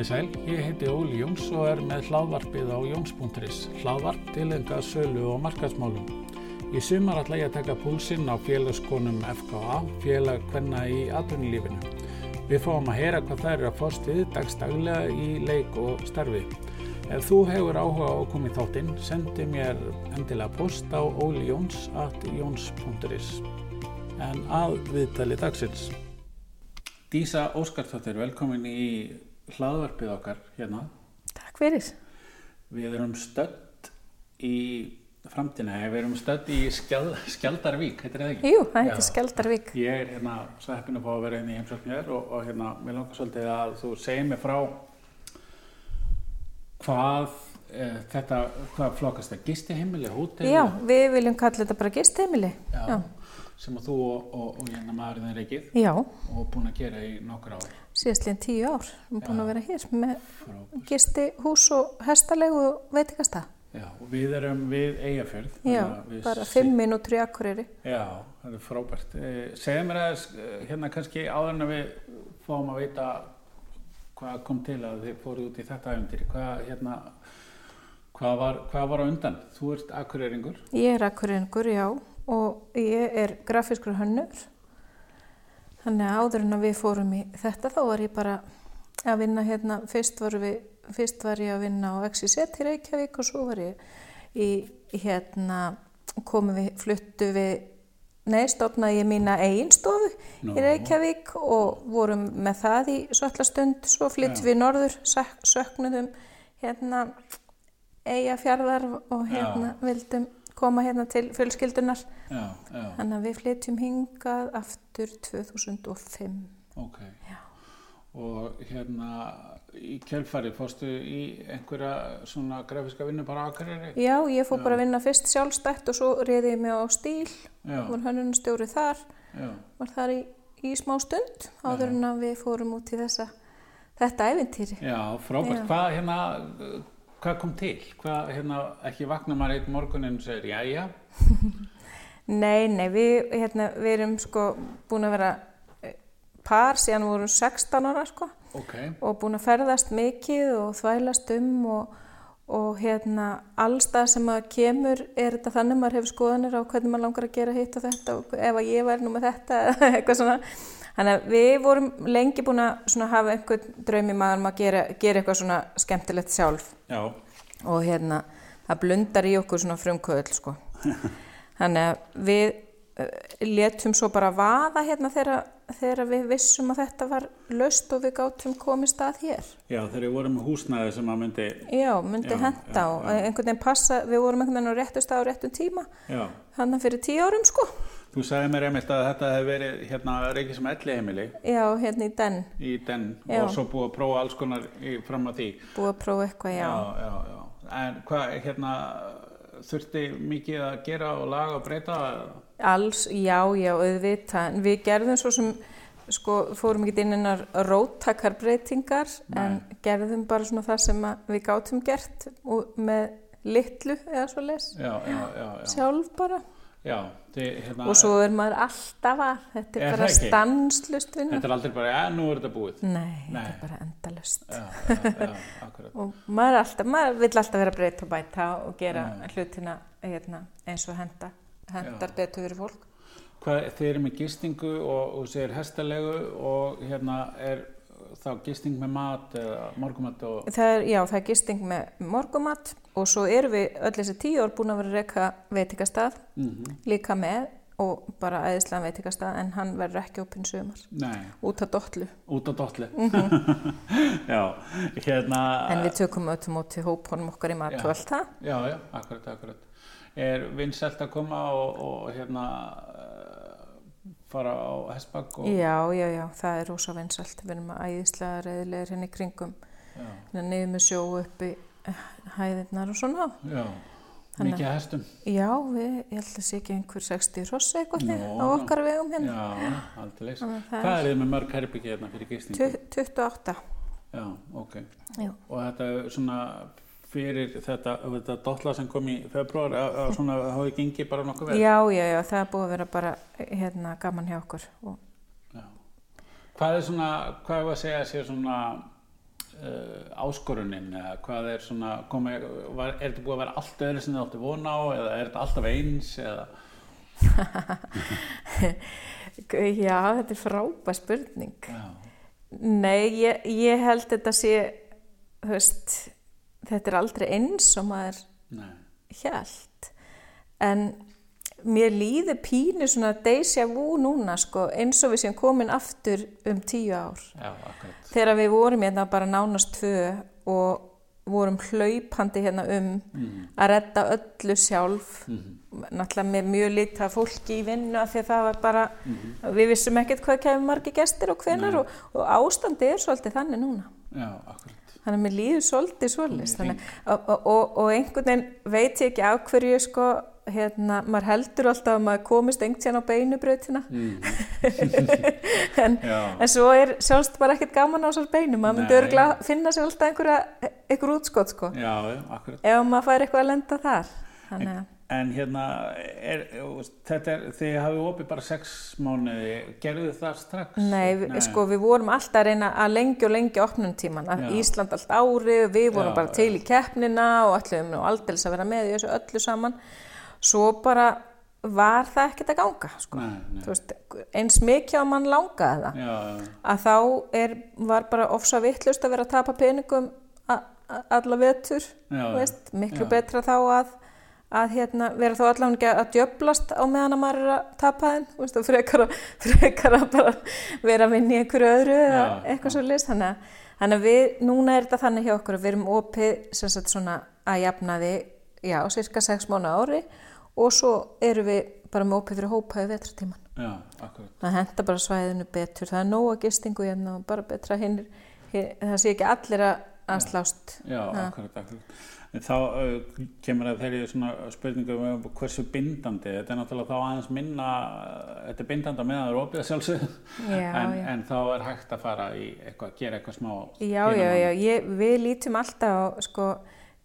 Komið sæl, ég heiti Óli Jóns og er með hlaðvarpið á jóns.is, hlaðvarp tilengað sölu og markaðsmálum. Í sumar ætla ég að taka púlsinn á félagskonum FKA, félag hvenna í atvinnulífinu. Við fáum að heyra hvað þær eru að fást við dagstaglega í leik og starfi. Ef þú hefur áhuga á að koma í þáttinn, sendi mér endilega post á olijóns.jóns.is. En að viðtali dagsins. Dísa Óskarsdóttir, velkomin í hlaðvarpið okkar hérna. Takk fyrir. Við erum stödd í framtína, við erum stödd í Skjald, Skjaldarvík, heitir það ekki? Jú, það heitir Skjaldarvík. Ég er hérna svo heppin að fá að vera inn í heimsóknir og, og hérna, mér langar svolítið að þú segir mig frá hvað e, þetta, hvað flokast það, gistiheimili, hótel? Já, við viljum kalla þetta bara gistiheimili. Já, Já. sem að þú og, og, og hérna maðurinn er ekkið. Og búin að gera í nokkur ár. Síðastlega tíu ár, við erum búin að vera hér með gistihús og hestalegu veitikasta. Já, við erum við Eyjafjörð. Já, bara fimm minútur í Akureyri. Já, það er frábært. Eh, segja mér að hérna kannski áður en við fáum að vita hvað kom til að þið fóru út í þetta æfundir. Hvað, hérna, hvað, var, hvað var á undan? Þú ert Akureyringur. Ég er Akureyringur, já, og ég er grafiskur hönnur. Þannig að áður en að við fórum í þetta þá var ég bara að vinna hérna, fyrst voru við fyrst var ég að vinna á XYZ í Reykjavík og svo var ég í, hérna, komum við, fluttu við, nei, stofnaði ég mína eiginstofu no. í Reykjavík og vorum með það í svalla stund, svo flyttum ja. við norður, söknuðum hérna eigafjörðar og hérna ja. vildum koma hérna til fjölskyldunar, ja, þannig að við flyttum hingað aftur 2005. Ok, og hérna í kjölfari fórstu í einhverja svona grafiska vinnu bara aðkarjari? Já, ég fór Já. bara að vinna fyrst sjálfstætt og svo reyði ég mig á stíl. Var hannunstjóri þar. Já. var þar í, í smá stund áður en að við fórum út í þessa þetta eventýri Já, frábært, hvað hérna hvað kom til? Hvað hérna ekki vakna maður einn morgun en segir já, já? Nei, nei, við hérna, við erum sko búin að vera par síðan vorum 16 ára sko okay. og búin að ferðast mikið og þvælast um og, og hérna allstað sem að kemur er þetta þannig að maður hefur skoðanir á hvernig maður langar að gera hitt og þetta og ef að ég væri nú með þetta eða eitthvað svona þannig að við vorum lengi búin að hafa einhvern draumi maður um að gera, gera eitthvað svona skemmtilegt sjálf Já. og hérna það blundar í okkur svona frumkvöld sko þannig að við letum svo bara vaða hérna þegar, þegar við vissum að þetta var löst og við gáttum komist að hér. Já, þegar við vorum húsnaði sem að myndi... Já, myndi já, henda já, og einhvern veginn passa, við vorum einhvern veginn á réttu stað á réttum tíma, hann fyrir tíu árum sko. Þú sagði mér einmitt að þetta hefði verið hérna reykið sem elli heimili. Já, hérna í den. Í den og svo búið að prófa alls konar í, fram að því. Búið að prófa eitthvað, já. Já, já, já. En hvað, hérna, þurfti mikið að gera og laga og breyta? Alls, já, já, auðvitað. Við gerðum svo sem, sko, fórum ekki inn einar róttakarbreytingar en gerðum bara svona það sem við gátum gert með litlu eða svo les. Já, já, já. já. Sjálf bara. Já, þið, hérna... Og svo er maður alltaf að, þetta er, bara stanslust vinna. Þetta er aldrei bara, já, nú er þetta búið. Nei, Nei. þetta er bara endalust. Já, já, og maður er alltaf, maður vill alltaf vera breytt og bæta og gera hlutina hérna, eins og henda hendar betur fyrir fólk. Hvað, þeir eru með gistingu og, og segir hestalegu og hérna er þá gisting með mat eða morgumat? Og... Það er, já, það er gisting með morgumat og svo erum við öll þessi tíu ár búin að vera að reyka veitikastað mm -hmm. líka með og bara æðislega veitikastað en hann verður ekki opinn sömur. Nei. Út af dotlu. Út af dotlu. Mm -hmm. já, hérna... En við tökum öllum út til hópunum okkar í mat já. og allt það. Já, já, akkurat, akkurat er vinnselt að koma og, og hérna fara á hessbakk og... Já, já, já, það er rosa vinnselt við erum að æðislega reyðilegir hérna í kringum. Hérna niður með sjó upp í hæðirnar og svona. Já, Þannig, mikið hestum. Já, við, ég held að sé ekki einhver 60 rossi eitthvað Nó, á okkar vegum hérna. Já, aldrei Hvað er þið með mörg herbyggi hérna fyrir gistingu? 28 Já, ok. Já. Og þetta er svona fyrir þetta, þetta dotla sem kom í februar að svona hafi gengið bara nokkuð vel? Já, já, já, það er búið að vera bara hérna gaman hjá okkur og... Hvað er svona, hvað er að segja sér svona uh, áskorunin eða hvað er svona, komi, var, er þetta búið að vera allt öðru sem þið áttu vona á eða er þetta alltaf eins eða? Já, þetta er frábæð spurning. Já, Nei, ég, ég held þetta sé, þú veist, þetta er aldrei eins og maður hjælt. En mér líður pínu svona deja vu núna, sko, eins og við séum komin aftur um tíu ár. já. Þegar við vorum hérna bara nánast tvö og vorum hlaupandi hérna um Mm, að redda öllu sjálf, mm, náttúrulega með mjög lita fólki í vinnu af því að það var bara, mm, við vissum ekkert hvað kemur margi gestir og hvenar og, og ástandi er svolítið þannig núna. já, akkurat. Þannig að mér líður svolítið svolítið. Þannig, og, og, og, einhvern veginn veit ég ekki á hverju sko, hérna, maður heldur alltaf að maður komist einhvern tíðan á beinubrautina. Mm, en, en svo er sjálfst bara ekkert gaman á þessar beinu. Maður myndi Nei. örgulega finna sér alltaf einhverja, einhver útskott sko. já. Ef maður fær eitthvað að lenda þar. Þannig að, En hérna, er, þetta er, þið hafið opið bara sex mánuði, gerðu þið það strax? nei, við, sko við vorum alltaf að reyna að lengja og lengja opnum tíman. Ísland allt ári og við vorum Já, bara til í keppnina og ætlum nú aldeilis að vera með í þessu öllu saman. Svo bara var það ekkert að ganga sko. Nei, nei, veist, eins mikið á mann langaði það já, já, að þá er, var bara ofsa vittlust að vera að tapa peningum alla veist, miklu betra þá að, að hérna, vera þá allavega ekki að djöblast á meðan að maður er að tapa þú veist, frekar, að- frekar að bara vera að vinna í einhverju öðru eða Já, eitthvað svo list þannig, þannig að við, núna er þetta þannig hjá okkur að við erum opið sem sagt svona að jafna því já, cirka sex mánu ári og svo erum við bara með opið fyrir hópaði vetratíman já, það henda bara svæðinu betur. Það er nóga gistingu hérna og bara betra hinn það sé ekki allir að, slást. Já, akkurat, akkurat. En þá uh, kemur að þeirri svona spurningu um hversu bindandi, þetta er náttúrulega þá aðeins minna, þetta er bindandi með að það er opið að sjálfsögðu, já, en, já. en þá er hægt að fara í eitthvað, gera eitthvað smá. já, já, já, ég, við lítum alltaf á sko,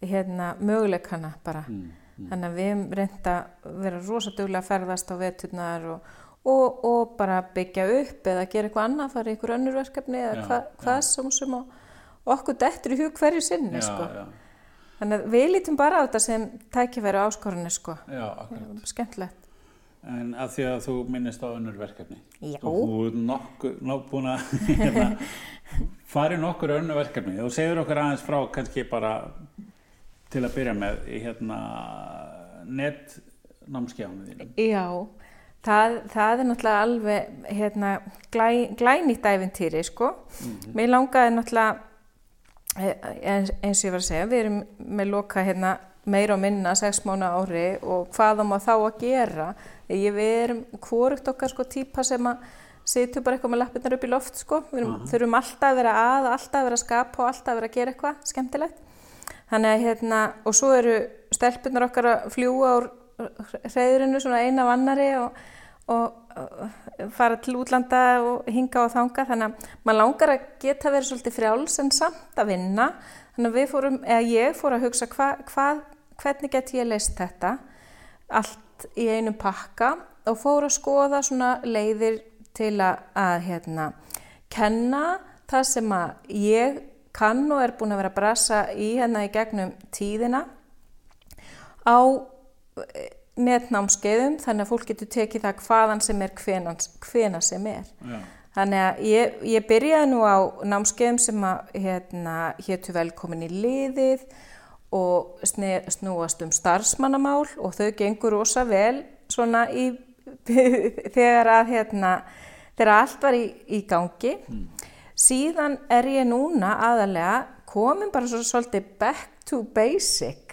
hérna, möguleikana bara Mm, mm, þannig að við hefum reynd að vera rosa duglega að ferðast á veturnar og, og, og bara byggja upp eða gera eitthvað annað, fara í ykkur önnur verkefni eða Já, hva, já. hvað sem sem og okkur dettur í hug hverju sinni já, sko. Þannig að við lítum bara á þetta sem tækifæri og áskorunni sko. já, akkurat. skemmtilegt En að því að þú minnist á önnur verkefni. Já. Og þú er nokkur, nokk búin að hérna, fara í nokkur önnur verkefni. Þú segir okkur aðeins frá kannski bara til að byrja með í hérna netnámskjánu þínum. Já, það, það er náttúrulega alveg hérna, glæ, glænýtt æfintýri, sko. Mér langaði náttúrulega, eins, og ég var að segja, við erum með loka hérna, meira og minna sex mánu ári og hvað á maður þá að gera. Ég, við erum hvorugt okkar sko típa sem að situr bara eitthvað með lappirnar upp í loft sko. Við erum, þurfum alltaf að vera að, alltaf að vera að skapa og alltaf að vera að gera eitthvað skemmtilegt. Þannig að hérna, og svo eru stelpunar okkar að fljúa úr hreyðurinu svona eina af annari og, og, fara til útlanda og hinga og þanga þannig að maður langar að geta verið svolítið frjáls en samt að vinna. Þannig að við fórum, eða ég fór að hugsa hva, hvað, hvernig get ég leist þetta? Allt í einu pakka og fór að skoða svona leiðir til að, að hérna, kenna það sem að ég kann og er búin að vera að brasa í hérna í gegnum tíðina. Á netnámskeiðum þannig að fólk getur tekið það hvaðan sem er hvenan, hvena sem er. Já, Þannig að ég, ég byrjaði nú á námskeiðum sem að hérna, hétu velkomin í liðið og sne, snúast um starfsmannamál og þau gengur rosa vel svona í, þegar að hérna, þegar allt var í, í gangi. Síðan er ég núna aðalega komin bara svo svolítið back to basic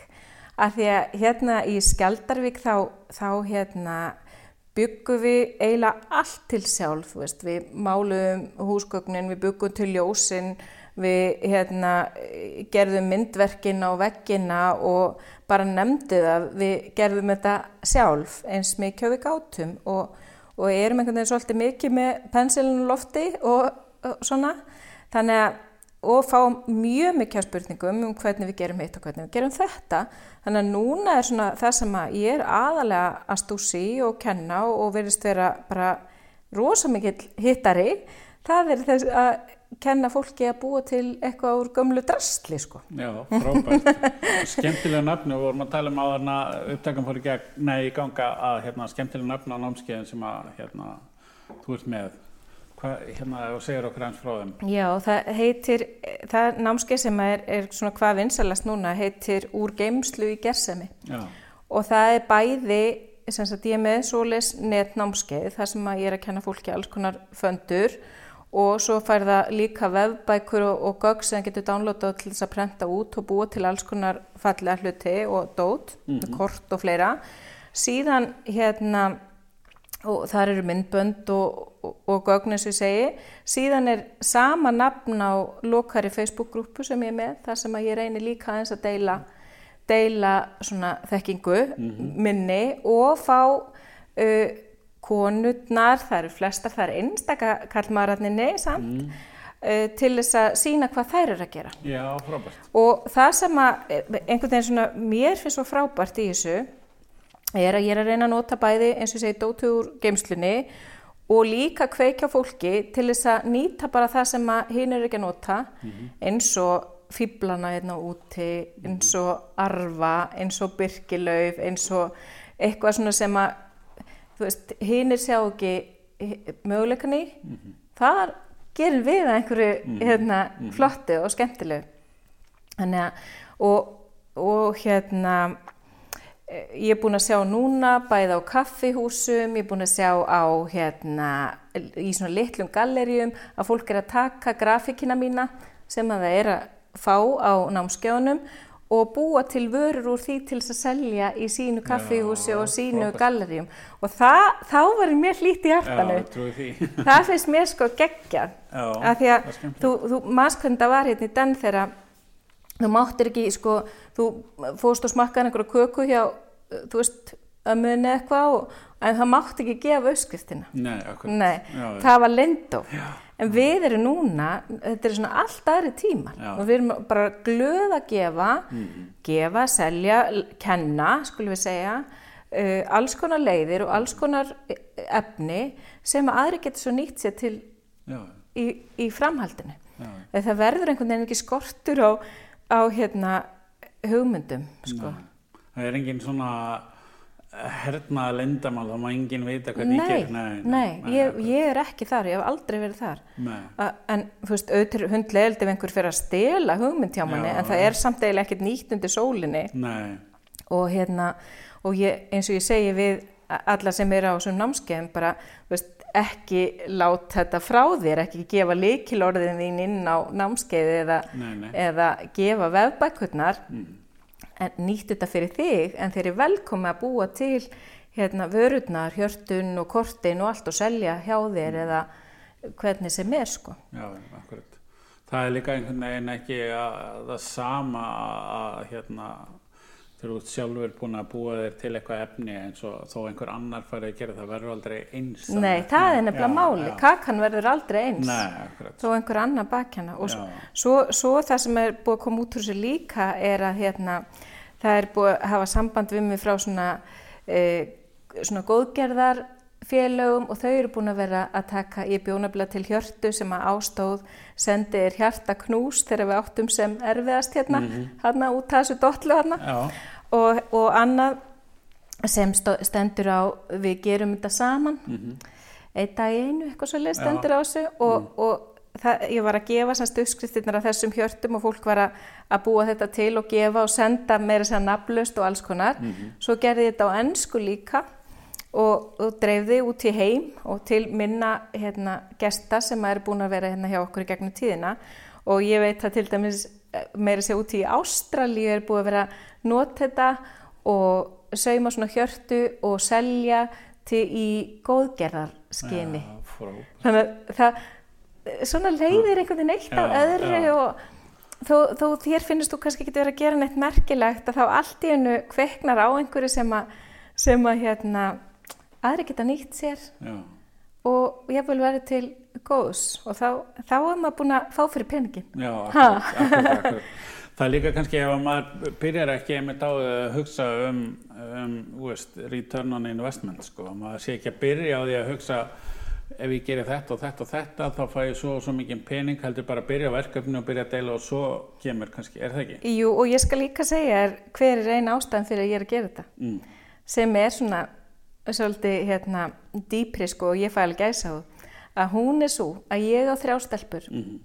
að því að hérna í Skjaldarvík þá, þá hérna byggum við eiginlega allt til sjálf, veist, við máluðum húsgögnin, við byggum til ljósin, við hérna, gerðum myndverkin á veggina og bara nefndið að við gerðum þetta sjálf eins og við gátum og, og erum einhvern veginn svolítið mikið með pensilinu lofti og, og svona, þannig að og fá mjög mikið af spurningum um hvernig við gerum hitt og hvernig við gerum þetta. Þannig að núna er svona það sem að ég er aðalega að stúsi og kenna og verðist vera bara rosa mikill hittari. Það er þess að kenna fólki að búa til eitthvað úr gömlu drastli sko. Já, frábært. skemmtilega nafnu, við vorum að tala um á þarna upptökum fór í gegn, nei, í ganga að hérna, skemmtilega nafnu á námskeiðin sem að hérna, þú ert með. Hvað, hérna, og segir okkur eins frá þeim. Já, það heitir, það námskeið sem er, er svona hvað vinsalast núna, heitir Úr geimslu í gersemi. Já, Og það er bæði, sem sagt ég er með svoleis netnámskeið, þar sem að ég er að kenna fólki alls konar föndur og svo fær það líka vefbækur og, og gögg sem það getur downloadað til þess að prenta út og búa til alls konar fallega hluti og dót, kort og fleira. Síðan hérna, og þar eru myndbönd og, og, og gögn eins og ég segi, síðan er sama nafn á lokari Facebook-grúpu sem ég er með, þar sem ég reynir líka aðeins að deila, deila þekkingu minni og fá uh, konurnar, það eru flestar, það eru einstaka kallmaðurarninni samt, uh, til þess að sína hvað þær eru að gera. já, frábært. Og það sem að einhvern veginn svona mér finnst svo frábært í þessu er að ég er að reyna að nota bæði eins og ég segi dótu úr geimslunni og líka kveikja fólki til þess að nýta bara það sem hinn er ekki að nota eins og fýblana hérna úti, eins og arfa, eins og byrkilauf, eins og eitthvað svona sem að þú veist, hinn er sjá ekki möguleikan í, þar gerum við einhverju hérna, flottu og skemmtilegu. Þannig að, og, og hérna, ég er búin að sjá núna bæði á kaffihúsum, ég er búin að sjá á hérna, í svona litlum gallerjum að fólk er að taka grafíkina mína sem að það er að fá á námskjónum og búa til vörur úr því til þess að selja í sínu kaffihúsi Já, og sínu frábært. gallerjum og það, þá var mér hlýtt í því. það finnst mér sko geggja Já, af því að þú, þú maður það var hérna í den þegar þú máttir ekki sko, þú fórst og smakkaði einhverju köku hjá, þú veist ömmunni eitthvað og, en það mátti ekki gefa uppskriftina. Nei, akkur. Nei, Já, það var lindó. En við erum núna, þetta er svona allt aðri tímar. Já. og við erum bara glöð að gefa gefa, selja, kenna skulum við segja uh, alls konar leiðir og alls konar eh, efni sem að aðri getur svo nýtt sér til í, í framhaldinu. Já, það verður einhvern veginn ekki skortur á, á hérna hugmyndum sko. það er engin svona hernaða lindamál, þá má engin vita hvernig ég Nei, ger. Nei, nei, ég, ég er ekki þar, ég hef aldrei verið þar. A- en þú veist, auðvitað er hundlegeld ef einhver fyrir að stela hugmynd hjá manni Já, en það er samt eiginlega ekkert nýtt undir sólinni Nei, og hérna og ég, eins og ég segi við alla sem eru á þessum námskeiðum bara, veist, ekki lát þetta frá þér, ekki gefa líkilorðin þín inn á námskeiði eða, eða gefa vefbækurnar en nýtt þetta fyrir þig en þeir eru velkomi að búa til hérna vörurnar, hjörtun og kortin og allt og selja hjá þér eða hvernig sem er sko. Já, akkurat. Það er líka einhvern veginn ekki að, það sama að hérna, þegar þú ert sjálfur búin að búa þér til eitthvað efni eins og þó einhver annar farið að gera það verður aldrei eins. Nei, það er nefnilega Já, máli, já. kakan verður aldrei eins. Nei, þó einhver annar bakkjana og svo, svo, það sem er búið að koma út úr þessu líka er að hérna, það er búið að hafa samband við mig frá svona, e, svona góðgerðarfélögum og þau eru búin að vera að taka í bjónabla til hjörtu sem að ástóð sendi er hjarta knús þegar við áttum sem erfiðast hérna, hérna út af þessu dollu hérna Já, og, og annað sem stendur á við gerum þetta saman. Einn dag einu, eitthvað svolítið stendur á þessu og, og það, ég var að gefa semst uppskriftirnar af þessum hjörtum og fólk var að, að búa þetta til og gefa og senda meira sér nafnlaust og alls konar. Svo gerði ég þetta á ennsku líka og, og dreifði út í heim og til minna hérna, gesta sem er búin að vera hérna hjá okkur í gegnum tíðina og ég veit að til dæmis eh, meira sér út í Ástralíu er búið að vera að nota þetta og sauma svona hjörtu og selja til í góðgerðarskyni. Frábært. Þannig að það, svona leiðir einhvern veginn eitt af Já, öðru já. og þó, þó þér finnst þú kannski ekki verið að gera neitt merkilegt að þá allt í hennu kveiknar á einhverju sem að, sem að hérna, aðri geta nýtt sér Já, og ég vil verið til góðs og þá, þá er maður búin að fá fyrir peningin. já, akkurat, akkurat, akkurat. Það er líka kannski ef að maður byrjar ekki einmitt á að hugsa um, um veist, return on investment, sko. Maður sé ekki að byrja á því að hugsa ef ég gerir þetta og þetta og þetta þá fæ ég svo og svo mikið pening heldur bara að byrja á verkefninu og byrja að deila og svo kemur kannski, er það ekki? Jú, og ég skal líka segja er hver er einn ástæðan fyrir að ég er að gera þetta Mm. sem er svona svolítið hérna dýpri sko og ég fæ alveg gæsa á að hún er svo að ég á þrjástelpur Mm.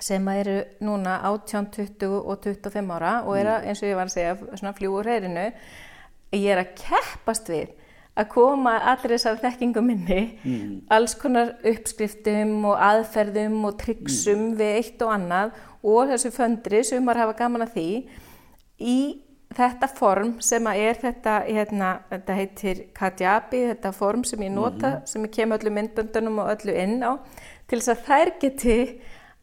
sem eru núna 18, 20 og 25 ára og er að, eins og ég var að segja svona fljúur heyrinu ég er að keppast við að koma allir þessar þekkingum minni Mm. alls konar uppskriftum og aðferðum og tryggsum við eitt og annað og þessu föndri sem maður hafa gaman að því í þetta form sem að er þetta, hérna, þetta heitir Kajabi, þetta form sem ég nota sem ég kem öllu myndböndunum og öllu inn á til þess að þær geti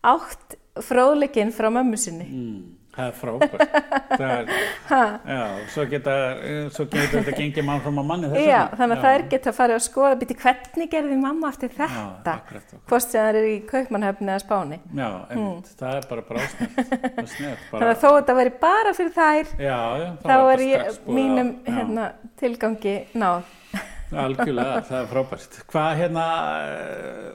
átt fróðleikinn frá mömmu sinni. Mm. Það er frábært. það er, já, svo geta, svo geta þetta gengið mann frá manni þess Já, vegna. þannig að þær geta farið að skoða býti hvernig gerði mamma eftir Já, þetta hvort sem það er í kaupmannhöfni eða spáni. Já, einmitt, það er bara brásnett, það er snett, Þannig að þó að þetta veri bara fyrir þær já, já, þá er ég mínum að- já. hérna, tilgangi náð. Algjörlega, það er frábært. Hvað hérna, eh,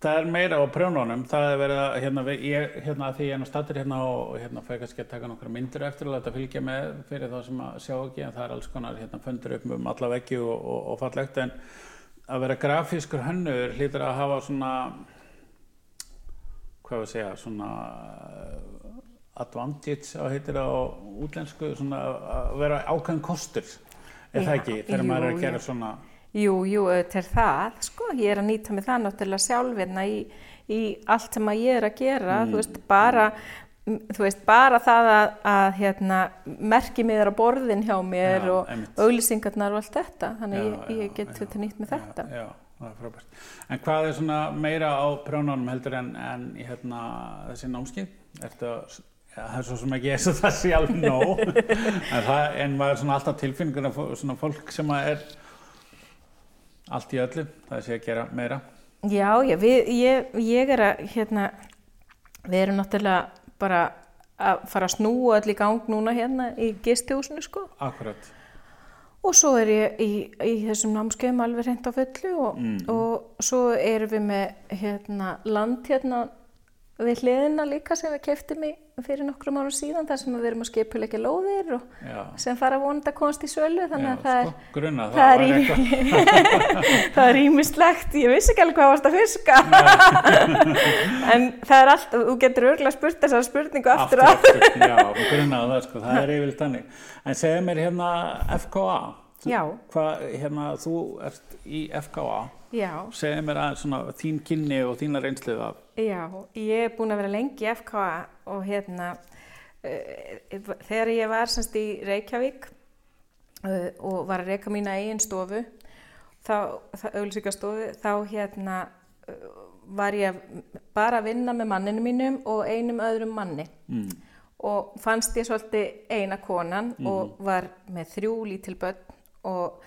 það er meira á prjónunum, það er verið að, hérna, ég, hérna, því ég er nú stattur hérna og hérna fæ kannski að taka nokkra myndir eftir og þetta fylgja með fyrir þá sem að sjá ekki, en það er alls konar hérna fundur upp um alla veggi og, og, og fallegt, en að vera grafískur hönnur hlýtur að hafa svona, hvað við að segja, svona eh, advantage á heitir á útlensku, svona að vera ákveðin kostur, er það ekki, þegar maður er að gera svona Jú, jú, auðvitað er það, sko, ég er að nýta mig það náttúrulega sjálfirna í, í allt sem að ég er að gera, Mm. þú veist, bara, m, þú veist, bara það að, að hérna, merki mig er á borðin hjá mér Já, og einmitt. auglýsingarnar og allt þetta, þannig Já, ég, ég já, get já, þetta nýtt með þetta. Já, já, það er frábært. En hvað er svona meira á prjónunum heldur en, en hérna, þessi námskið? Ertu að, ja, það er svo sem ekki eins og það sé alveg nóg, en, það, en maður er svona alltaf tilfinningur af fólk sem er allt í öllu, það sé að gera meira. Já, já, við, ég, ég er að, hérna, við erum náttúrulega bara að fara að snúa öll í gang núna hérna í gistihúsinu, sko. Akkurat. Og svo er ég í, í þessum námskeiðum alveg reynd á fullu og, og svo erum við með hérna, land hérna við hliðina líka sem við keftum í fyrir nokkrum árum síðan þar sem við erum að skipulegja lóðir og Já. sem fara vonandi að komast í sölu þannig að það sko, grunna, það, það er, er ímislegt, ég vissi ekki alveg hvað varst að fiska en það er allt, þú getur örgulega spurt þessar spurningu aftur það, sko, það er yfirleitt þannig. En segja mér hérna FKA. Hvað, hérna, þú ert í FKA. Já, Segja mér aðeins svona þín kynni og þína reynslið af. Já, ég er búin að vera lengi í FKA og hérna uh, þegar ég var semst í Reykjavík uh, og var að reyka mína eigin stofu þá, auðvilsingastofu, þá hérna uh, var ég að bara að vinna með manninu mínum og einum öðrum manni Mm. og fannst ég svolítið eina konan og var með þrjú lítil börn og,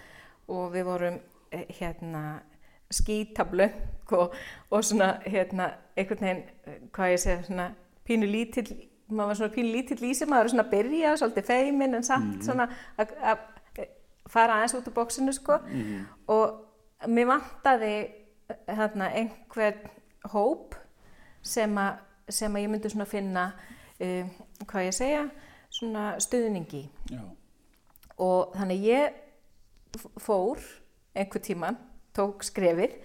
og við vorum hérna skítablöng og, og svona hérna einhvern veginn, hvað ég segja svona pínu lítill, maður var svona pínu lítill í sig, maður var svona að byrja svolítið feimin en samt svona að fara aðeins út úr bóksinu sko. Og mér vantaði hérna einhvern hóp sem að, sem að ég myndi svona finna um, hvað ég segja svona stuðningi Já. og þannig ég fór einhver tíman tók skrefið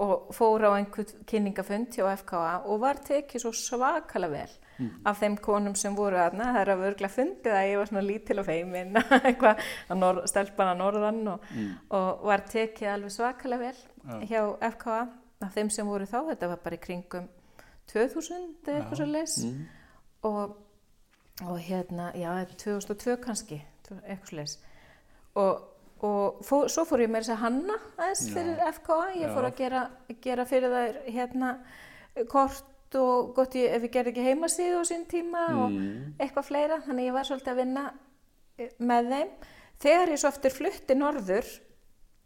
og fór á einhver kynningafund hjá FKA og var tekið svo svakalega vel af þeim konum sem voru aðna það er að örgla fundið að ég var svona lítil og feimin eitthvað að stelpana norðan og, og var tekið alveg svakalega vel hjá FKA af þeim sem voru þá, þetta var bara í kringum 2000 eða eitthvað svo leis og, og hérna, já, 2002 kannski, eitthvað svo leis og, og fó, svo fór ég með þess að hanna aðeins Já. fyrir FKA, ég fór að gera, gera fyrir þær hérna kort og gott ég, ef ég gerði ekki heimasíðu á sín tíma og Mm. eitthvað fleira, þannig ég var svolítið að vinna eh, með þeim. Þegar ég svo eftir flutti norður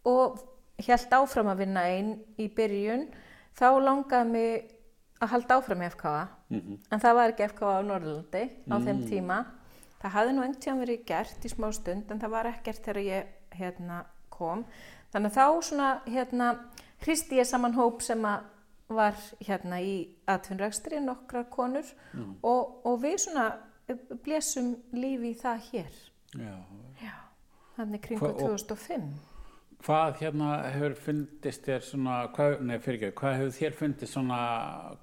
og held áfram að vinna einn í byrjun, þá langaði mig að halda áfram í FKA, Mhm. en það var ekki FKA á Norðurlandi á þeim tíma. Það hafði nú einhvern tíðan verið gert í smá stund, en það var ekkert þegar ég hérna, kom. Þannig að þá svona, hérna, hristi ég saman hóp sem að var hérna í atvinnrækstri nokkrar konur Mm. og, og við svona blésum lífi í það hér. Já. Já, þannig kringu Hva- og- 2005. Hvað hérna hefur fundist þér svona, hvað, nei fyrir ekki, hvað hefur þér fundist svona,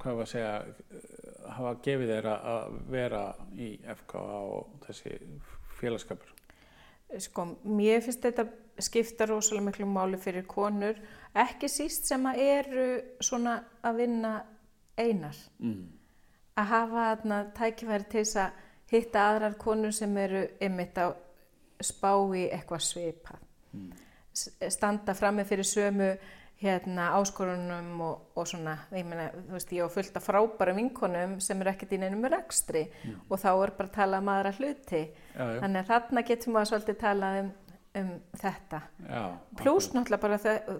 hvað var að segja, eh, hafa gefið þér að vera í FKA og þessi félagskapur? Sko, mér finnst þetta skipta rosalega miklu máli fyrir konur, ekki síst sem að eru svona að vinna einar. Mm. Að hafa þarna tækifæri til þess að hitta aðrar konur sem eru ymmit á spá í eitthvað svipað. Mm. Standa frammi fyrir sömu hérna áskorunum og, og svona, ég meina, þú veist, ég á fullt af frábæra vinkonum sem eru ekkert í neinum rekstri og þá er bara að tala um aðra hluti. Já, já, Þannig að þarna getum við svolítið talað um, um þetta. Plús náttúrulega bara það,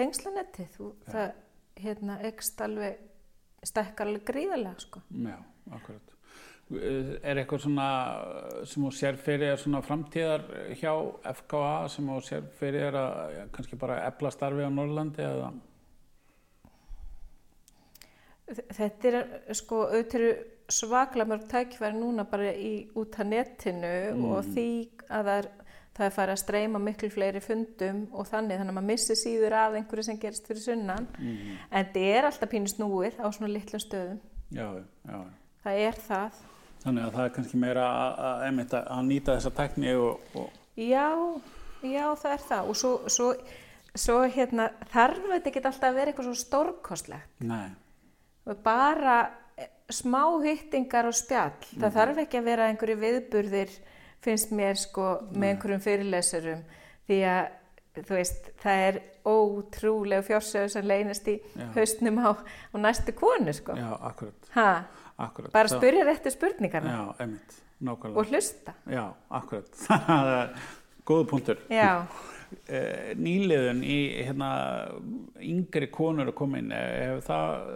tengslanettið, þú, það hérna ekst alveg, stekkar alveg gríðarlega sko. Já, akkurat. Er eitthvað svona sem þú sér fyrir svona framtíðar hjá FKA sem þú sér fyrir að ja, kannski bara efla starfi á Norrlandi eða? Þetta er sko, auðvitað eru svaklega mörg tækifæri núna bara í, út af netinu og því að það er, það er farið að streyma miklu fleiri fundum og þannig þannig að maður missi síður af einhverju sem gerist fyrir sunnan Mm. en þetta er alltaf pínu snúið á svona litlum stöðum. Já, já. Það er það. Þannig að það er kannski meira að, að, að, nýta þessa tekni og, og Já, já það er það og svo, svo, svo hérna, þarf þetta ekki alltaf að vera eitthvað svo stórkostlegt. nei, Bara eh, smá hittingar og spjall. Það þarf ekki að vera einhverju viðburðir, finnst mér sko, með einhverjum fyrirlesurum. Því að, þú veist, það er ótrúlega fjársögur sem leynast í Já. haustnum á, á næstu konu, sko. já, akkurat, Ha, akkurat. bara Það- spyrja réttu spurningarna Já, einmitt, nákvæmlega. og hlusta. Já, akkurat. Það er góðu punktur. Já. Eh, Nýliðun í hérna, yngri konur að koma inn, eh, hefur það,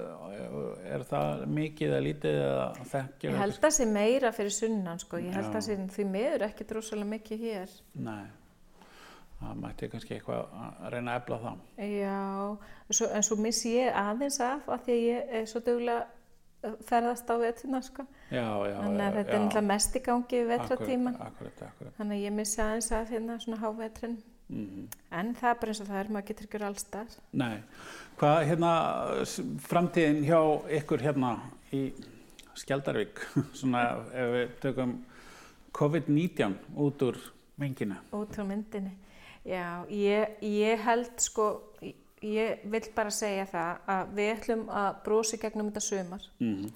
er það mikið eða lítið eða þekkir? Ég held að sé meira fyrir sunnan sko, ég held Já. að sé því miður ekki drosalega mikið hér. Nei, það mætti kannski eitthvað að reyna að efla það. Já, svo, en svo missi ég aðeins af að því að ég er svo duglega að ferðast á veturna sko. Já, já. Þannig að þetta er náttúrulega mest í gangi við akkurat. Þannig að ég missi aðeins af hérna svona hávetrin. Mm En það er bara eins og það er, maður getur ekki verið allstar. Nei, hvað hérna framtíðin hjá ykkur hérna í Skjaldarvík, svona ef við tökum COVID-19 út úr mengina? Út á myndinni. Já, ég, ég held sko, ég vil bara segja það að við ætlum að brosi gegnum þetta sumar. Mm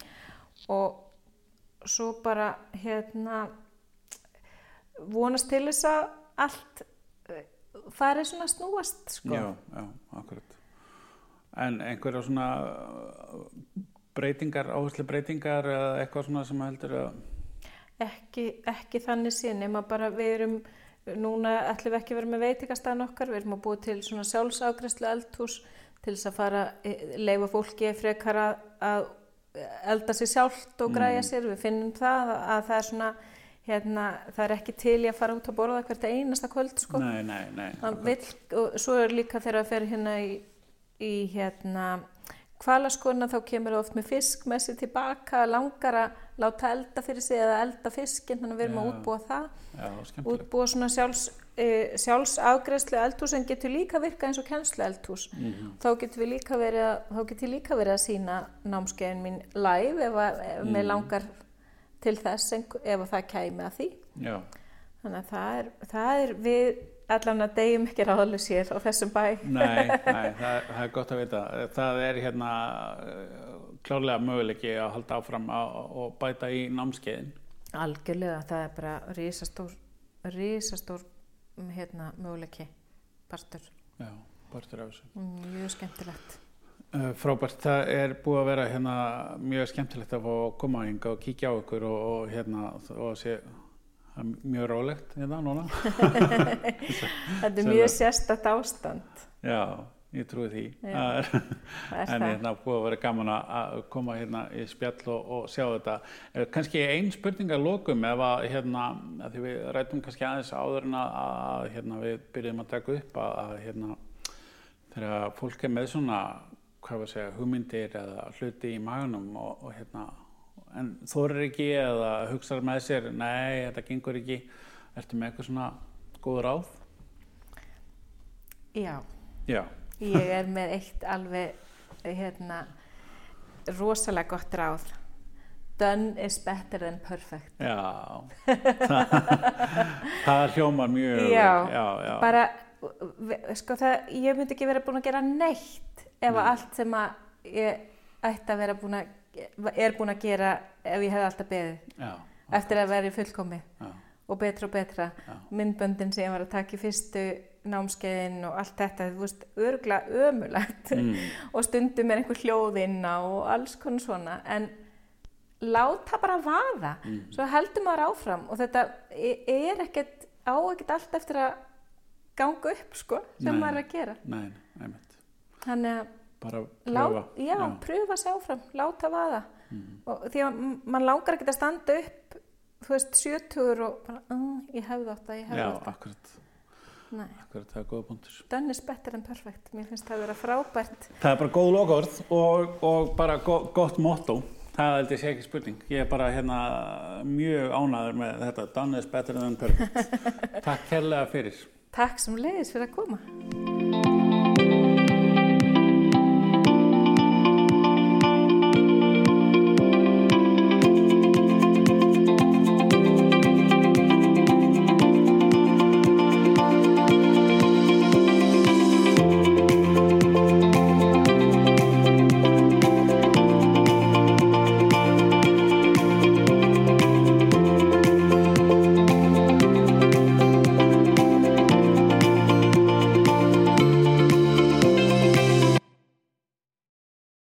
og svo bara hérna vonast til þess að allt eh, fari svona snúast sko. Já, já, akkurat. En einhverja svona uh, breytingar, áherslu breytingar eða eitthvað svona sem heldur að, ekki, ekki þannig sín nema bara við erum núna ætlum við ekki að vera með veitingastæðan okkar. Við erum að búa til svona sjálfságræslu eldhús til þess að fara eh, leifa fólki frekar að, elda sér sjálft og græja sér. Við finnum það að það er svona hérna, það er ekki til í að fara út að borða hvert einasta kvöld sko. Nei, nei, nei, vill, og svo er líka þegar að fer hérna í, í hérna hvalaskona þá kemur það oft með fisk með sér tilbaka, langar að láta elda fyrir sig eða elda fiskinn þannig að við erum að útbúa það. Já, útbúa svona sjálfs, e, sjálfsafgreðslu eldhús en getur líka virka eins og kennslu eldhús. Mhm. þá getur við líka verið þá getur líka verið að sína námskeiðin mín live ef, að, ef Mhm. mig langar til þess ef að það kæmi að því. Já, Þannig að það er, það er við allan að deyjum ekki ráðlega sér á þessum bæ. nei, nei, það, það er gott að vita. Það er hérna uh, klárlega möguleiki að halda áfram að- og bæta í námskeiðin. Algjörlega, það er bara risastór, risastór mm, hérna, möguleiki, partur. Já, partur af þessu. Mjög skemmtilegt. Uh, Frábært, það er búið að vera hérna mjög skemmtilegt að fá að koma hinga og kíkja á ykkur og, og hérna og sé það er mjög rólegt hérna núna. Þetta er mjög sérstakt ástand. Já, ég trúi því. Er, en hérna búið að vera gaman að- koma hérna í spjall og, og sjá þetta. Er kannski ein spurning að lokum ef að hérna, því við rætum kannski aðeins áður en að, að hérna, við byrjum að taka upp að, að hérna þegar fólk er með svona hvað var að segja, hugmyndir eða hluti í maganum og, og hérna en þorir ekki eða hugsaður með sér nei, þetta gengur ekki. Ertu með eitthvað svona góð ráð? Já, Já, ég er með eitt alveg hérna rosalega gott ráð. Done is better than perfect. Já. Það hljómar mjög Já, já, já. bara sko það, ég myndi ekki vera búin að gera neitt ef Nei. allt sem að ég ætti að vera búin að er búin að gera ef ég hefði alltaf beðið. Já, eftir að vera í fullkomi. Já, og betra og betra. Já. myndböndin sem ég var að taka í fyrstu námskeiðin og allt þetta þú veist, örgulega ömulegt mm, og stundum er einhver hljóðinn á og alls konar svona. En láta bara vaða. Mm. svo heldur maður áfram. Og þetta e- er ekkert á ekkert allt eftir að ganga upp sko sem Nei. maður er að gera. Nei, einmitt. Þannig að bara lá, pröfa. já, pröfa sig áfram, láta vaða. Mm. og því að mann langar ekkert að standa upp þú veist, sjötugur og bara, uh, ég hefði átt að, ég hefði já, átt að akkurat, Nei, akkurat það er góða punktur. Done is better than perfect mér finnst það að vera frábært. Það er bara góð lokaord og, og bara go, gott motto. Það held ég sé ekki spurning. Ég er bara hérna mjög ánaður með þetta. Done is better than perfect takk kærlega fyrir. Takk sem leiðis fyrir að koma